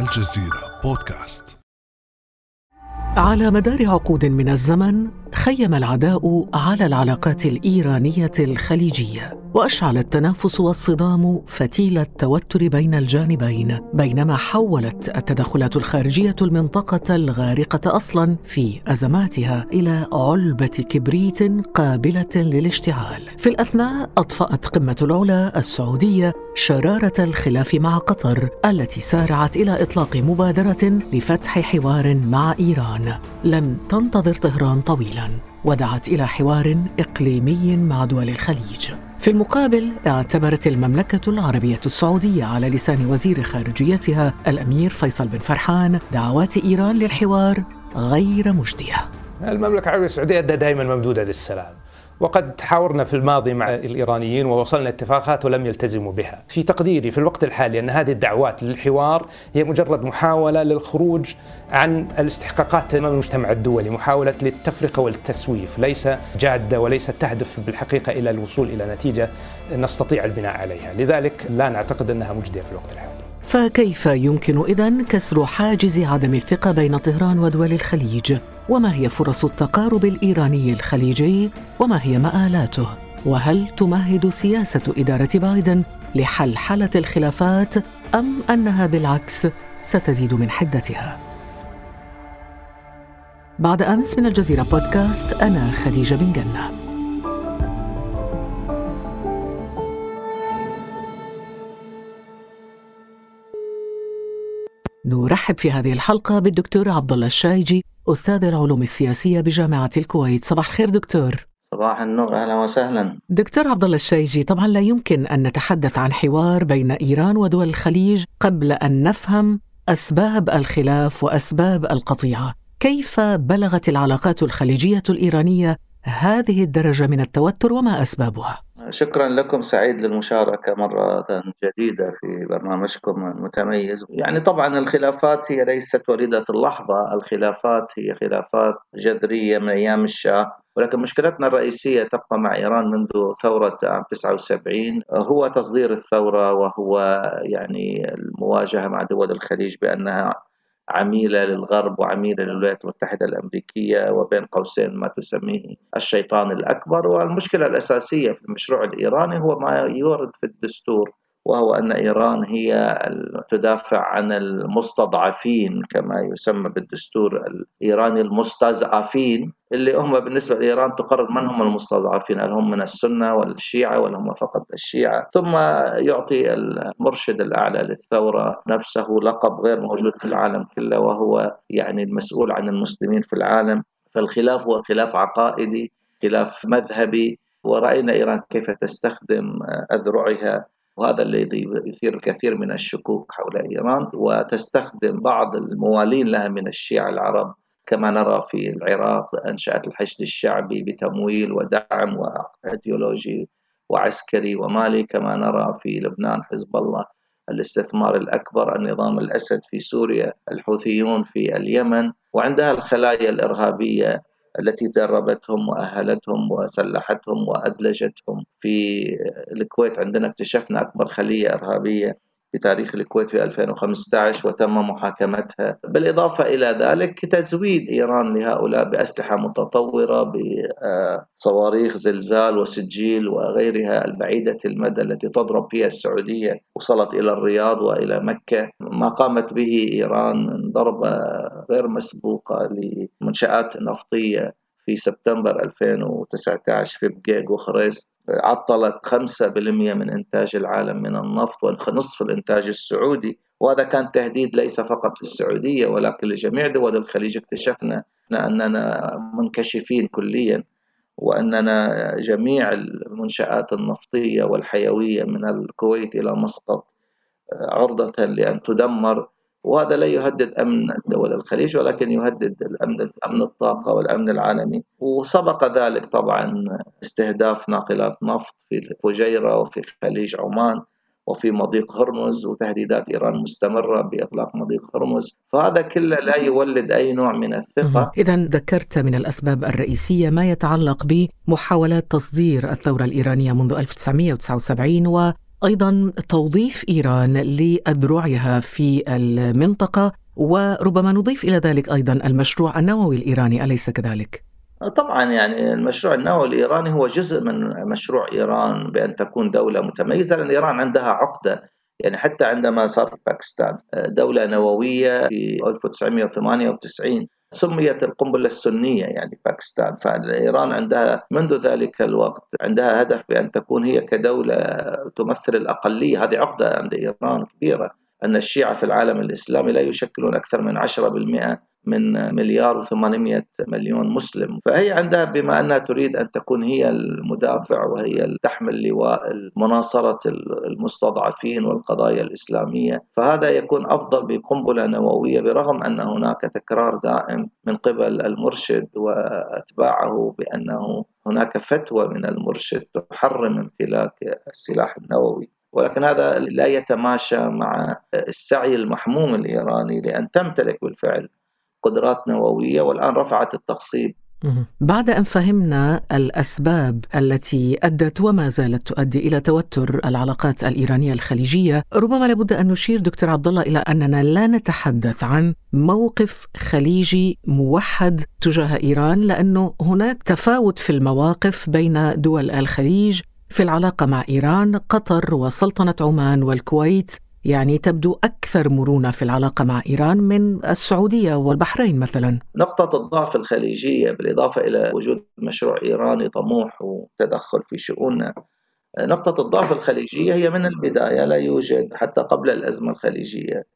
الجزيرة بودكاست. على مدار عقود من الزمن خيم العداء على العلاقات الإيرانية الخليجية وأشعل التنافس والصدام فتيل التوتر بين الجانبين بينما حولت التدخلات الخارجية المنطقة الغارقة أصلا في أزماتها إلى علبة كبريت قابلة للاشتعال. في الأثناء أطفأت قمة العلا السعودية شرارة الخلاف مع قطر التي سارعت إلى إطلاق مبادرة لفتح حوار مع إيران. لن تنتظر طهران طويلا. ودعت إلى حوار إقليمي مع دول الخليج. في المقابل اعتبرت المملكة العربية السعودية على لسان وزير خارجيتها الأمير فيصل بن فرحان دعوات إيران للحوار غير مجدية. المملكة العربية السعودية دائما ممدودة للسلام. وقد حاورنا في الماضي مع الإيرانيين ووصلنا اتفاقات ولم يلتزموا بها. في تقديري في الوقت الحالي أن هذه الدعوات للحوار هي مجرد محاولة للخروج عن الاستحقاقات أمام المجتمع الدولي محاولة للتفرقة والتسويف. ليس جادة وليس تهدف بالحقيقة إلى الوصول إلى نتيجة نستطيع البناء عليها. لذلك لا نعتقد أنها مجدية في الوقت الحالي. فكيف يمكن اذا كسر حاجز عدم الثقة بين طهران ودول الخليج؟ وما هي فرص التقارب الإيراني الخليجي؟ وما هي مآلاته؟ وهل تمهد سياسة إدارة بايدن لحلحلة الخلافات؟ أم أنها بالعكس ستزيد من حدتها؟ بعد أمس من الجزيرة بودكاست أنا خديجة بن جنة. نرحب في هذه الحلقة بالدكتور عبد الله الشايجي أستاذ العلوم السياسية بجامعة الكويت. صباح الخير دكتور. صباح النور أهلا وسهلا. دكتور عبد الله الشايجي طبعا لا يمكن أن نتحدث عن حوار بين إيران ودول الخليج قبل أن نفهم أسباب الخلاف وأسباب القطيعة. كيف بلغت العلاقات الخليجية الإيرانية هذه الدرجة من التوتر وما أسبابها؟ شكرا لكم سعيد للمشاركة مرة جديدة في برنامجكم المتميز. يعني طبعا الخلافات هي ليست وليدة اللحظة الخلافات هي خلافات جذرية من أيام الشاه. ولكن مشكلتنا الرئيسية تبقى مع إيران منذ ثورة عام 79 هو تصدير الثورة وهو يعني المواجهة مع دول الخليج بأنها عميلة للغرب وعميلة للولايات المتحدة الأمريكية وبين قوسين ما تسميه الشيطان الأكبر. والمشكلة الأساسية في المشروع الإيراني هو ما يورد في الدستور وهو أن إيران هي تدافع عن المستضعفين كما يسمى بالدستور الإيراني المستضعفين اللي هم بالنسبة لإيران تقرر من هم المستضعفين؟ هل هم من السنة والشيعة ولا هم فقط الشيعة؟ ثم يعطي المرشد الأعلى للثورة نفسه لقب غير موجود في العالم كله وهو يعني المسؤول عن المسلمين في العالم. فالخلاف هو خلاف عقائدي خلاف مذهبي ورأينا إيران كيف تستخدم أذرعها وهذا الذي يثير الكثير من الشكوك حول إيران وتستخدم بعض الموالين لها من الشيعة العرب كما نرى في العراق أنشأت الحشد الشعبي بتمويل ودعم وأيديولوجي وعسكري ومالي كما نرى في لبنان حزب الله الاستثمار الأكبر النظام الأسد في سوريا الحوثيون في اليمن وعندها الخلايا الإرهابية التي دربتهم وأهلتهم وسلحتهم وأدلجتهم. في الكويت عندنا اكتشفنا أكبر خلية إرهابية في تاريخ الكويت في 2015 وتم محاكمتها. بالإضافة إلى ذلك تزويد إيران لهؤلاء بأسلحة متطورة بصواريخ زلزال وسجيل وغيرها البعيدة المدى التي تضرب فيها السعودية وصلت إلى الرياض وإلى مكة. ما قامت به إيران من ضربة غير مسبوقة لمنشآت نفطية في سبتمبر 2019 في بقيق وخريس عطلت 5% من إنتاج العالم من النفط ونصف الإنتاج السعودي. وهذا كان تهديد ليس فقط للسعودية ولكن لجميع دول الخليج. اكتشفنا أننا منكشفين كليا وأننا جميع المنشآت النفطية والحيوية من الكويت إلى مسقط عرضة لأن تدمر وهذا لا يهدد أمن دول الخليج ولكن يهدد الأمن أمن الطاقة والأمن العالمي. وسبق ذلك طبعا استهداف ناقلات نفط في الفجيرة وفي خليج عمان وفي مضيق هرمز وتهديدات إيران مستمرة باغلاق مضيق هرمز، فهذا كله لا يولد أي نوع من الثقة. اذا ذكرت من الأسباب الرئيسية ما يتعلق بمحاولات تصدير الثورة الإيرانية منذ 1979 و أيضا توظيف إيران لأذرعها في المنطقة وربما نضيف إلى ذلك أيضا المشروع النووي الإيراني أليس كذلك؟ طبعا يعني المشروع النووي الإيراني هو جزء من مشروع إيران بأن تكون دولة متميزة لأن إيران عندها عقدة يعني حتى عندما صارت باكستان دولة نووية في 1998 سميت القنبلة السنية يعني باكستان. فايران عندها منذ ذلك الوقت عندها هدف بأن تكون هي كدولة تمثل الأقلية. هذه عقدة عند إيران كبيرة أن الشيعة في العالم الإسلامي لا يشكلون أكثر من 10% من مليار و800 مليون مسلم. فهي عندها بما أنها تريد أن تكون هي المدافع وهي تحمل لواء مناصرة المستضعفين والقضايا الإسلامية. فهذا يكون أفضل بقنبلة نووية برغم أن هناك تكرار دائم من قبل المرشد وأتباعه بأنه هناك فتوى من المرشد تحرم امتلاك السلاح النووي. ولكن هذا لا يتماشى مع السعي المحموم الإيراني لأن تمتلك بالفعل قدرات نووية والآن رفعت التخصيب. بعد أن فهمنا الأسباب التي أدت وما زالت تؤدي إلى توتر العلاقات الإيرانية الخليجية، ربما لابد أن نشير دكتور عبد الله إلى أننا لا نتحدث عن موقف خليجي موحد تجاه إيران لأنه هناك تفاوت في المواقف بين دول الخليج في العلاقة مع إيران، قطر وسلطنة عمان والكويت. يعني تبدو أكثر مرونة في العلاقة مع إيران من السعودية والبحرين مثلا. نقطة الضعف الخليجية بالإضافة إلى وجود مشروع إيراني طموح وتدخل في شؤوننا نقطة الضعف الخليجية هي من البداية لا يوجد حتى قبل الأزمة الخليجية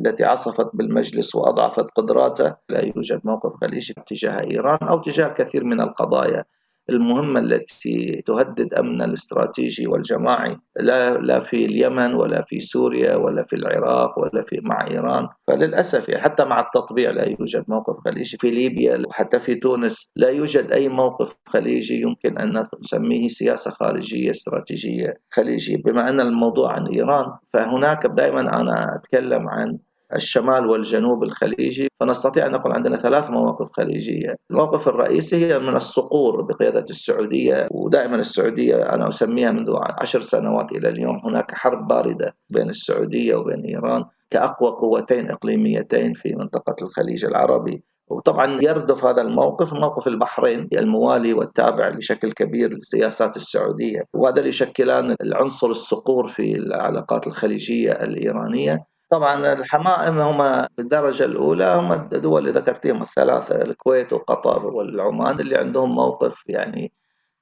التي عصفت بالمجلس وأضعفت قدراته لا يوجد موقف خليجي تجاه إيران أو تجاه كثير من القضايا. المهمة التي تهدد أمن الاستراتيجي والجماعي. لا لا في اليمن ولا في سوريا ولا في العراق ولا في مع إيران. فللأسف يعني حتى مع التطبيع لا يوجد موقف خليجي. في ليبيا وحتى في تونس لا يوجد أي موقف خليجي يمكن أن نسميه سياسة خارجية استراتيجية خليجية. بما أن الموضوع عن إيران فهناك دائما أنا أتكلم عن الشمال والجنوب الخليجي فنستطيع أن نقول عندنا ثلاث مواقف خليجية. الموقف الرئيسي هي من الصقور بقيادة السعودية ودائما السعودية أنا أسميها منذ عشر سنوات إلى اليوم هناك حرب باردة بين السعودية وبين إيران كأقوى قوتين إقليميتين في منطقة الخليج العربي. وطبعا يردف هذا الموقف موقف البحرين الموالي والتابع بشكل كبير للسياسات السعودية وهذا يشكلان العنصر الصقور في العلاقات الخليجية الإيرانية. طبعا الحمائم هم بالدرجة الأولى هم الدول اللي ذكرتهم الثلاثة الكويت وقطر والعمان اللي عندهم موقف يعني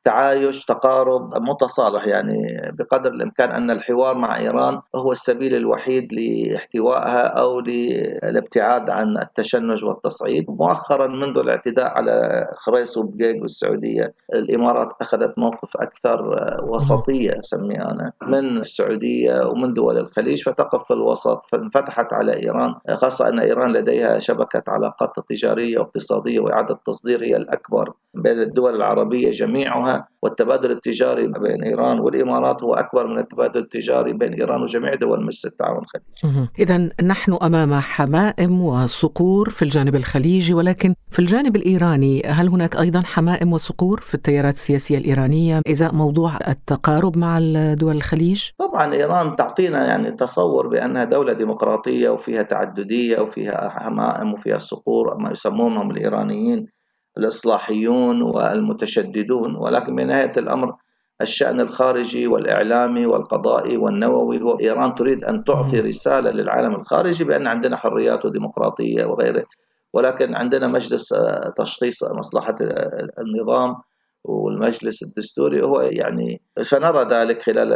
تعايش تقارب متصالح يعني بقدر الإمكان أن الحوار مع إيران هو السبيل الوحيد لاحتوائها أو للابتعاد عن التشنج والتصعيد. مؤخرا منذ الاعتداء على خريص وبقيق بالسعودية الإمارات أخذت موقف أكثر وسطية اسميه أنا من السعودية ومن دول الخليج. فتقف في الوسط فانفتحت على إيران خاصة أن إيران لديها شبكة علاقات تجارية واقتصادية وإعادة تصدير هي الأكبر بين الدول العربية جميعها. والتبادل التجاري بين إيران والإمارات هو أكبر من التبادل التجاري بين إيران وجميع دول مجلس التعاون الخليجي. اذا نحن أمام حمائم وصقور في الجانب الخليجي ولكن في الجانب الإيراني هل هناك أيضا حمائم وصقور في التيارات السياسية الإيرانية ازاء موضوع التقارب مع دول الخليج؟ طبعا إيران تعطينا يعني تصور بأنها دولة ديمقراطية وفيها تعددية وفيها حمائم وفيها صقور ما يسمونهم الإيرانيين الإصلاحيون والمتشددون ولكن بنهاية الأمر الشأن الخارجي والإعلامي والقضائي والنووي هو إيران تريد أن تعطي رسالة للعالم الخارجي بأن عندنا حريات وديمقراطية وغيره ولكن عندنا مجلس تشخيص مصلحة النظام والمجلس الدستوري هو يعني سنرى ذلك خلال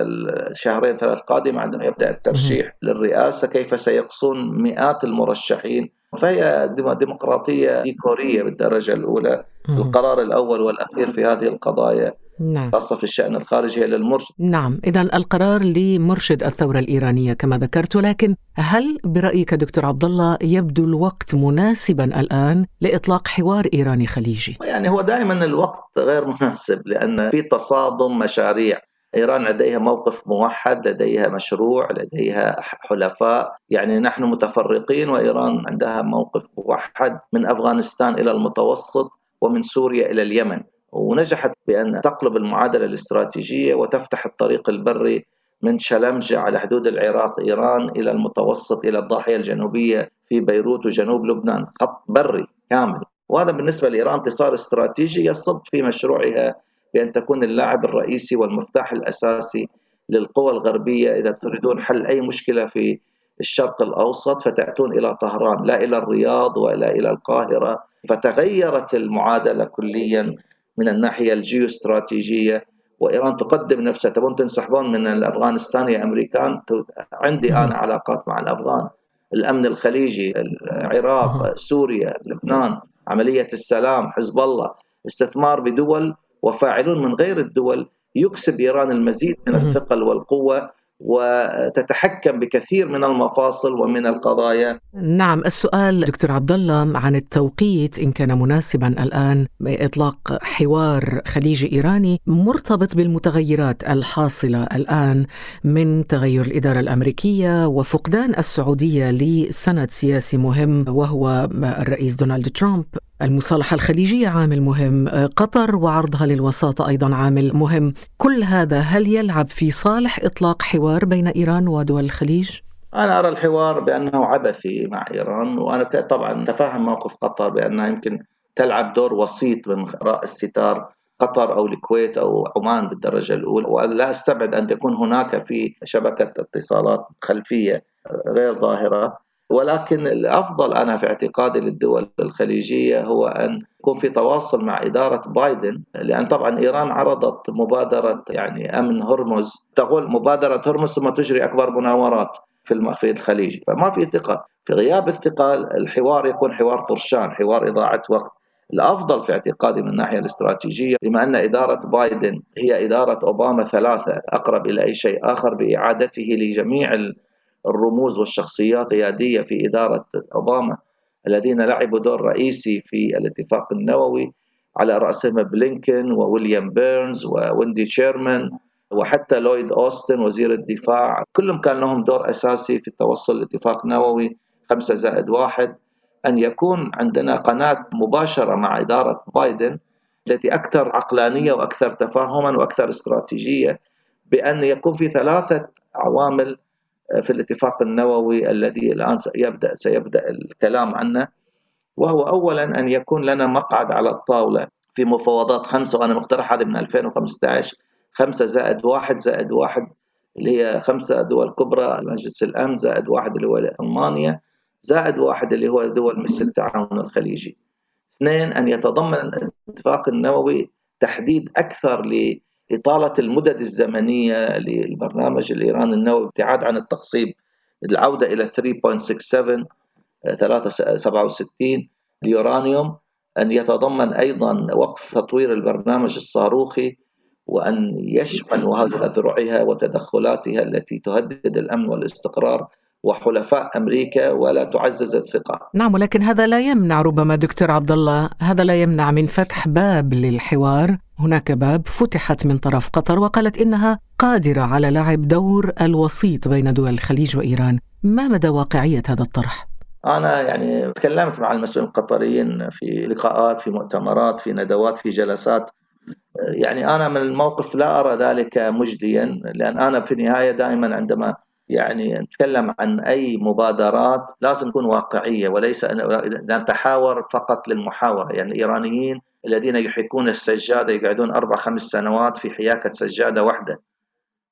الشهرين ثلاث قادمة عندما يبدأ الترشيح للرئاسة كيف سيقصون مئات المرشحين فهي ديمقراطية ديكورية بالدرجة الأولى. القرار الأول والأخير في هذه القضايا نعم. خاصة في الشأن الخارجي للمرشد. نعم. إذا القرار لمرشد الثورة الإيرانية كما ذكرت لكن هل برأيك دكتور عبد الله يبدو الوقت مناسبا الآن لإطلاق حوار إيراني خليجي؟ يعني هو دائما الوقت غير مناسب لأن في تصادم مشاريع. إيران لديها موقف موحد لديها مشروع لديها حلفاء. يعني نحن متفرقين وإيران عندها موقف موحد من أفغانستان إلى المتوسط ومن سوريا إلى اليمن. ونجحت بأن تقلب المعادلة الاستراتيجية وتفتح الطريق البري من شلمجة على حدود العراق إيران إلى المتوسط إلى الضاحية الجنوبية في بيروت وجنوب لبنان. خط بري كامل. وهذا بالنسبة لإيران انتصار استراتيجي يصب في مشروعها بأن تكون اللاعب الرئيسي والمفتاح الأساسي للقوى الغربية إذا تريدون حل أي مشكلة في الشرق الأوسط فتأتون إلى طهران لا إلى الرياض ولا إلى القاهرة. فتغيرت المعادلة كليا من الناحية الجيوستراتيجية وإيران تقدم نفسها. تبون تنسحبون من الأفغانستان يا أمريكان؟ عندي أنا علاقات مع الأفغان. الأمن الخليجي العراق سوريا لبنان عملية السلام حزب الله. استثمار بدول وفاعلون من غير الدول يكسب إيران المزيد من الثقل والقوة وتتحكم بكثير من المفاصل ومن القضايا. نعم السؤال دكتور عبد الله عن التوقيت إن كان مناسبا الآن بإطلاق حوار خليجي إيراني مرتبط بالمتغيرات الحاصلة الآن من تغير الإدارة الأمريكية وفقدان السعودية لسند سياسي مهم وهو الرئيس دونالد ترامب. المصالحة الخليجية عامل مهم. قطر وعرضها للوساطة أيضا عامل مهم. كل هذا هل يلعب في صالح إطلاق حوار بين إيران ودول الخليج؟ أنا أرى الحوار بأنه عبثي مع إيران وأنا طبعا تفهم موقف قطر بأنها يمكن تلعب دور وسيط من وراء الستار قطر أو الكويت أو عمان بالدرجة الأولى. ولا أستبعد أن يكون هناك في شبكة اتصالات خلفية غير ظاهرة. ولكن الأفضل أنا في اعتقادي للدول الخليجية هو أن يكون في تواصل مع إدارة بايدن لأن طبعا إيران عرضت مبادرة يعني أمن هرمز تقول مبادرة هرمز ثم تجري أكبر مناورات في الخليج. فما في ثقة. في غياب الثقه الحوار يكون حوار طرشان حوار إضاعة وقت. الأفضل في اعتقادي من الناحية الاستراتيجية بما أن إدارة بايدن هي إدارة أوباما ثلاثة أقرب إلى أي شيء آخر بإعادته لجميع الرموز والشخصيات القيادية في إدارة أوباما الذين لعبوا دور رئيسي في الاتفاق النووي على رأسهم بلينكن وويليام بيرنز وويندي شيرمان وحتى لويد أوستن وزير الدفاع. كلهم كان لهم دور أساسي في التوصل لاتفاق نووي خمسة زائد واحد. أن يكون عندنا قناة مباشرة مع إدارة بايدن التي أكثر عقلانية وأكثر تفاهما وأكثر استراتيجية بأن يكون في ثلاثة عوامل في الاتفاق النووي الذي الآن سيبدأ, سيبدأ الكلام عنه وهو أولا أن يكون لنا مقعد على الطاولة في مفاوضات خمسة وأنا مقترح هذه من 2015 خمسة زائد واحد زائد واحد اللي هي خمسة دول كبرى مجلس الأمن زائد واحد اللي هو ألمانيا زائد واحد اللي هو دول مثل التعاون الخليجي. اثنين أن يتضمن الاتفاق النووي تحديد أكثر إطالة المدد الزمنية للبرنامج الإيراني النووي ابتعاد عن التقسيم العودة إلى 3.67 367 اليورانيوم أن يتضمن أيضا وقف تطوير البرنامج الصاروخي وأن يشمل أذرعها وتدخلاتها التي تهدد الأمن والاستقرار وحلفاء أمريكا ولا تعزز الثقة. نعم ولكن هذا لا يمنع ربما دكتور عبد الله هذا لا يمنع من فتح باب للحوار، هناك باب فتحت من طرف قطر وقالت إنها قادرة على لعب دور الوسيط بين دول الخليج وإيران، ما مدى واقعية هذا الطرح؟ أنا يعني تكلمت مع المسؤولين القطريين في لقاءات في مؤتمرات في ندوات في جلسات يعني أنا من الموقف لا أرى ذلك مجديا لأن أنا في النهاية دائما عندما يعني نتكلم عن أي مبادرات لازم تكون واقعية وليس نتحاور فقط للمحاورة. يعني الإيرانيين الذين يحيكون السجادة يقعدون أربع خمس سنوات في حياكة سجادة واحدة.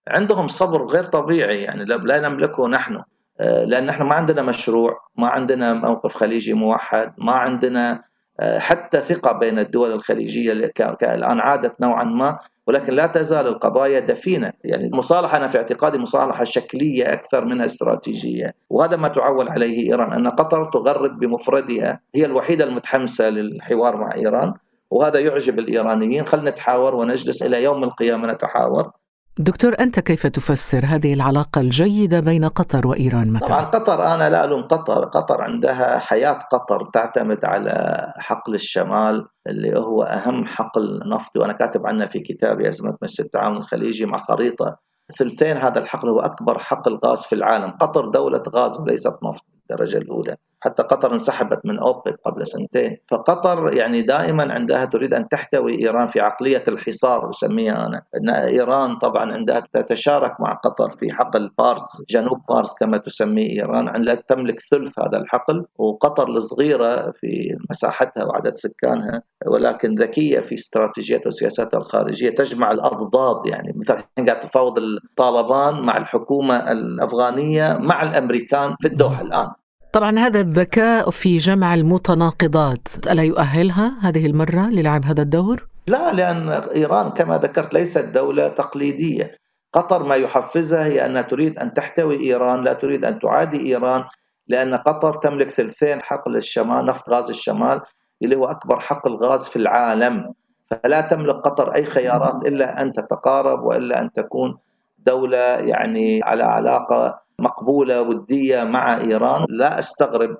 عندهم صبر غير طبيعي يعني لا نملكه نحن. آه، لأن نحن ما عندنا مشروع ما عندنا موقف خليجي موحد ما عندنا حتى ثقة بين الدول الخليجية الان عادت نوعا ما ولكن لا تزال القضايا دفينة. يعني المصالحة أنا في اعتقادي مصالحة شكلية أكثر منها استراتيجية وهذا ما تعول عليه إيران أن قطر تغرد بمفردها هي الوحيدة المتحمسة للحوار مع إيران وهذا يعجب الإيرانيين. خلنا نتحاور ونجلس إلى يوم القيامة نتحاور. دكتور أنت كيف تفسر هذه العلاقة الجيدة بين قطر وإيران مثلا؟ طبعا قطر أنا لا ألوم قطر. قطر عندها حياة قطر تعتمد على حقل الشمال اللي هو أهم حقل نفطي. وأنا كاتب عنه في كتابي أزمة مجلس التعاون الخليجي مع خريطة. ثلثين هذا الحقل هو أكبر حقل غاز في العالم. قطر دولة غاز وليست نفط. الدرجة الأولى. حتى قطر انسحبت من أوبك قبل سنتين. فقطر يعني دائما عندها تريد أن تحتوي إيران في عقلية الحصار أسميها أنا. أن إيران طبعا عندها تتشارك مع قطر في حقل بارس جنوب بارس كما تسميه إيران عندها تملك ثلث هذا الحقل. وقطر الصغيرة في مساحتها وعدد سكانها ولكن ذكية في استراتيجيتها وسياساتها الخارجية تجمع الأضداد يعني. مثلا قاعد تفاوض الطالبان مع الحكومة الأفغانية مع الأمريكان في الدوحة الآن. طبعا هذا الذكاء في جمع المتناقضات. ألا يؤهلها هذه المرة للعب هذا الدور؟ لا لأن إيران كما ذكرت ليست دولة تقليدية. قطر ما يحفزها هي أنها تريد أن تحتوي إيران لا تريد أن تعادي إيران لأن قطر تملك ثلثين حقل الشمال نفط غاز الشمال اللي هو أكبر حقل غاز في العالم. فلا تملك قطر أي خيارات إلا أن تتقارب وإلا أن تكون دولة يعني على علاقة مقبولة ودية مع إيران. لا أستغرب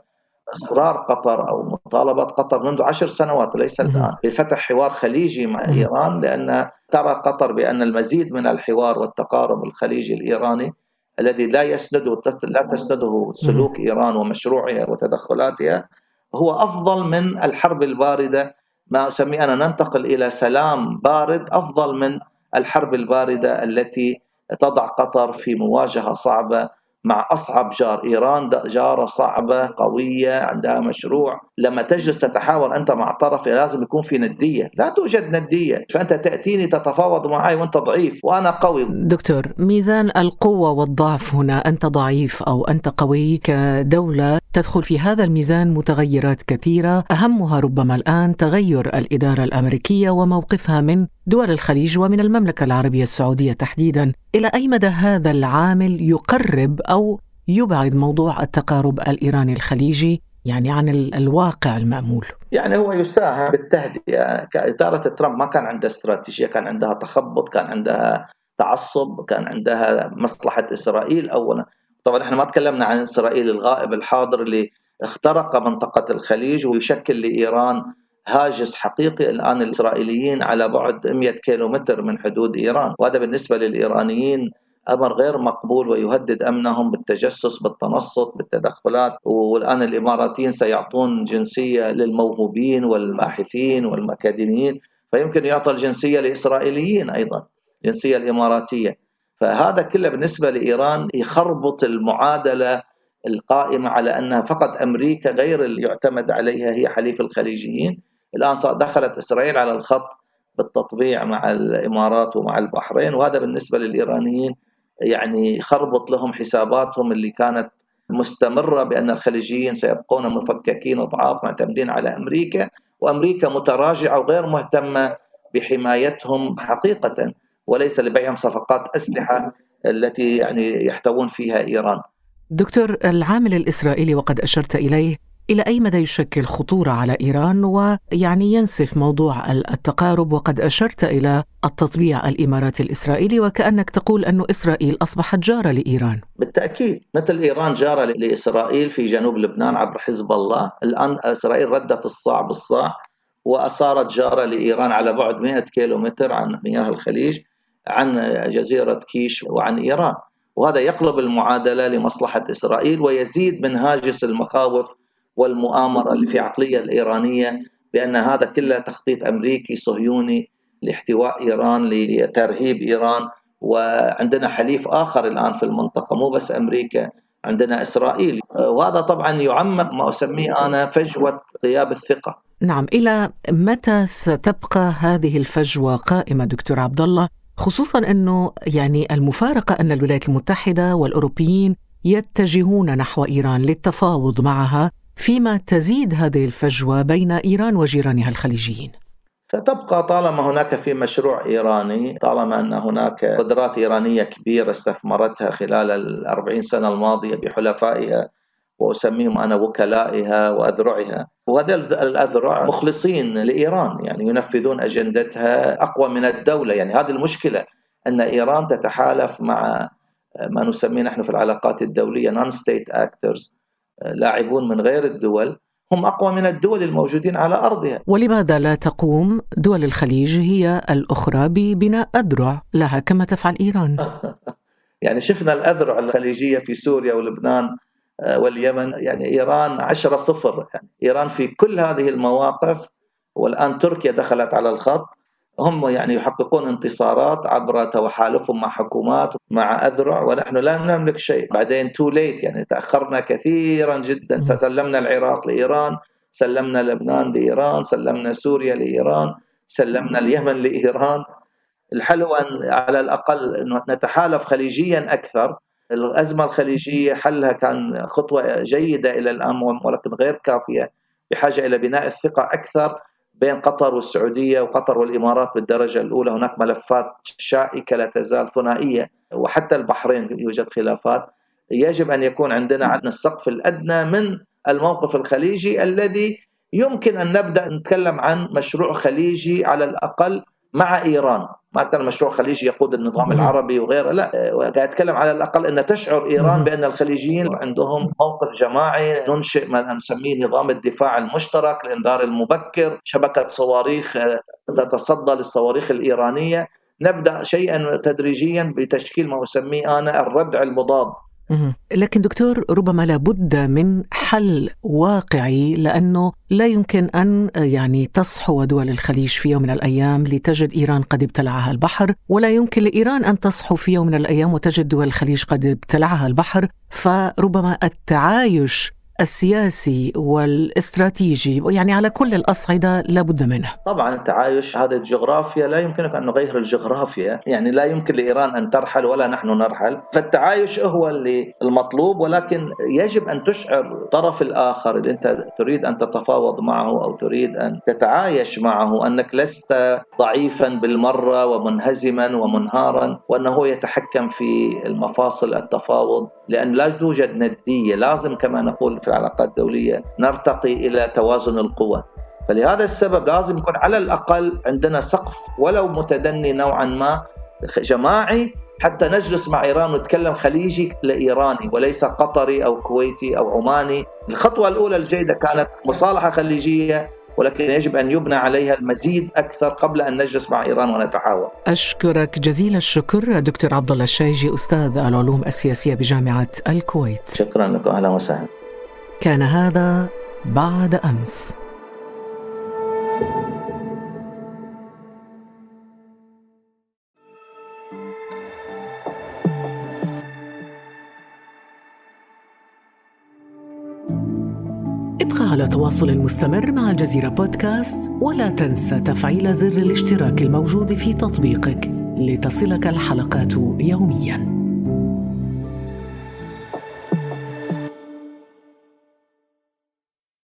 إصرار قطر أو مطالبة قطر منذ عشر سنوات ليس الآن بفتح حوار خليجي مع إيران لأن ترى قطر بأن المزيد من الحوار والتقارب الخليجي الإيراني الذي لا يسنده لا تسنده سلوك إيران ومشروعها وتدخلاتها هو أفضل من الحرب الباردة ما أسميه أنا ننتقل إلى سلام بارد أفضل من الحرب الباردة التي تضع قطر في مواجهة صعبة مع أصعب جار إيران جارة صعبة قوية عندها مشروع. لما تجلس تتحاور أنت مع طرف لازم يكون في ندية. لا توجد ندية. فأنت تأتيني تتفاوض معي وأنت ضعيف وأنا قوي. دكتور ميزان القوة والضعف هنا أنت ضعيف أو أنت قوي كدولة تدخل في هذا الميزان متغيرات كثيرة. أهمها ربما الآن تغير الإدارة الأمريكية وموقفها من دول الخليج ومن المملكة العربية السعودية تحديدا إلى أي مدى هذا العامل يقرب أو يبعد موضوع التقارب الإيراني الخليجي يعني عن الواقع المأمول؟ يعني هو يساهم بالتهدئة. كإدارة ترامب ما كان عندها استراتيجية كان عندها تخبط كان عندها تعصب كان عندها مصلحة إسرائيل أولا. طبعا إحنا ما تكلمنا عن إسرائيل الغائب الحاضر اللي اخترق منطقة الخليج ويشكل لإيران هاجس حقيقي الآن الإسرائيليين على بعد 100 كيلومتر من حدود إيران. وهذا بالنسبة للإيرانيين أمر غير مقبول ويهدد أمنهم بالتجسس بالتنصت بالتدخلات. والآن الإماراتيين سيعطون جنسية للموهوبين والباحثين والمكاديميين فيمكن يعطى الجنسية لإسرائيليين أيضا الجنسيه الاماراتيه فهذا كله بالنسبة لإيران يخربط المعادلة القائمة على أنها فقط أمريكا غير اللي يعتمد عليها هي حليف الخليجيين. الآن دخلت إسرائيل على الخط بالتطبيع مع الإمارات ومع البحرين وهذا بالنسبة للإيرانيين يعني خربط لهم حساباتهم اللي كانت مستمرة بأن الخليجيين سيبقون مفككين ضعاف معتمدين على أمريكا وأمريكا متراجعة وغير مهتمة بحمايتهم حقيقة وليس لبيعهم صفقات أسلحة التي يعني يحتوون فيها إيران. دكتور العامل الإسرائيلي وقد أشرت إليه إلى أي مدى يشكل خطورة على إيران ويعني ينسف موضوع التقارب؟ وقد أشرت إلى التطبيع الإماراتي الإسرائيلي وكأنك تقول أن إسرائيل أصبحت جارة لإيران. بالتأكيد. مثل إيران جارة لإسرائيل في جنوب لبنان عبر حزب الله. الآن إسرائيل ردت الصاع بالصاع وصارت جارة لإيران على بعد 100 كيلو متر عن مياه الخليج عن جزيرة كيش وعن إيران. وهذا يقلب المعادلة لمصلحة إسرائيل ويزيد من هاجس المخاوف والمؤامرة اللي في عقليه الإيرانية بأن هذا كله تخطيط أمريكي صهيوني لاحتواء إيران لترهيب إيران. وعندنا حليف آخر الآن في المنطقة مو بس أمريكا عندنا إسرائيل. وهذا طبعا يعمق ما أسميه أنا فجوة غياب الثقة. نعم إلى متى ستبقى هذه الفجوة قائمة دكتور عبد الله خصوصا أنه يعني المفارقة أن الولايات المتحدة والأوروبيين يتجهون نحو إيران للتفاوض معها. فيما تزيد هذه الفجوة بين إيران وجيرانها الخليجيين. ستبقى طالما هناك في مشروع إيراني طالما أن هناك قدرات إيرانية كبيرة استثمرتها خلال الأربعين سنة الماضية بحلفائها وأسميهم أنا وكلائها وأذرعها. وهذه الأذرع مخلصين لإيران يعني ينفذون أجندتها أقوى من الدولة. يعني هذه المشكلة أن إيران تتحالف مع ما نسميه نحن في العلاقات الدولية نون ستيت اكترز لاعبون من غير الدول هم أقوى من الدول الموجودين على أرضها. ولماذا لا تقوم دول الخليج هي الأخرى ببناء أذرع لها كما تفعل إيران؟ يعني شفنا الأذرع الخليجية في سوريا ولبنان آه، واليمن يعني إيران عشرة صفر يعني إيران في كل هذه المواقف والآن تركيا دخلت على الخط هم يعني يحققون انتصارات عبر تحالفهم مع حكومات مع أذرع ونحن لا نملك شيء. بعدين تو ليت يعني تأخرنا كثيرا جدا. سلمنا العراق لإيران سلمنا لبنان لإيران سلمنا سوريا لإيران سلمنا اليمن لإيران. الحلو أن على الأقل انه نتحالف خليجيا أكثر. الأزمة الخليجية حلها كان خطوة جيدة إلى الآن ولكن غير كافية بحاجة إلى بناء الثقة أكثر. بين قطر والسعودية وقطر والإمارات بالدرجة الأولى. هناك ملفات شائكة لا تزال ثنائية وحتى البحرين يوجد خلافات. يجب أن يكون عندنا عندنا السقف الأدنى من الموقف الخليجي الذي يمكن أن نبدأ نتكلم عن مشروع خليجي على الأقل مع إيران. ما كان مشروع خليجي يقود النظام العربي وغيره لا. قاعد اتكلم على الأقل أن تشعر إيران بأن الخليجيين عندهم موقف جماعي ننشئ ما نسميه نظام الدفاع المشترك الانذار المبكر شبكة صواريخ تتصدى للصواريخ الإيرانية. نبدأ شيئا تدريجيا بتشكيل ما أسميه أنا الردع المضاد. لكن دكتور ربما لابد من حل واقعي لأنه لا يمكن أن يعني تصحو دول الخليج في يوم من الأيام لتجد إيران قد ابتلعها البحر ولا يمكن لإيران أن تصحو في يوم من الأيام وتجد دول الخليج قد ابتلعها البحر. فربما التعايش السياسي والاستراتيجي يعني على كل الأصعدة لابد منه. طبعا التعايش هذه الجغرافيا لا يمكنك أن نغير الجغرافيا يعني لا يمكن لإيران أن ترحل ولا نحن نرحل. فالتعايش هو اللي المطلوب ولكن يجب أن تشعر الطرف الآخر اللي أنت تريد أن تتفاوض معه أو تريد أن تتعايش معه أنك لست ضعيفا بالمرة ومنهزما ومنهارا وأنه يتحكم في المفاصل التفاوض لأن لا توجد ندية. لازم كما نقول في العلاقات الدولية نرتقي إلى توازن القوى فلهذا السبب لازم يكون على الأقل عندنا سقف ولو متدني نوعا ما جماعي حتى نجلس مع إيران ونتكلم خليجي لإيراني وليس قطري أو كويتي أو عماني، الخطوة الأولى الجيدة كانت مصالحة خليجية ولكن يجب أن يبنى عليها المزيد أكثر قبل أن نجلس مع إيران ونتعاون. أشكرك جزيل الشكر دكتور عبد الله الشايجي أستاذ العلوم السياسية بجامعة الكويت. شكرا لكم أهلا وسهلا. كان هذا بعد أمس. ابقى على تواصل مستمر مع الجزيرة بودكاست ولا تنسى تفعيل زر الاشتراك الموجود في تطبيقك لتصلك الحلقات يومياً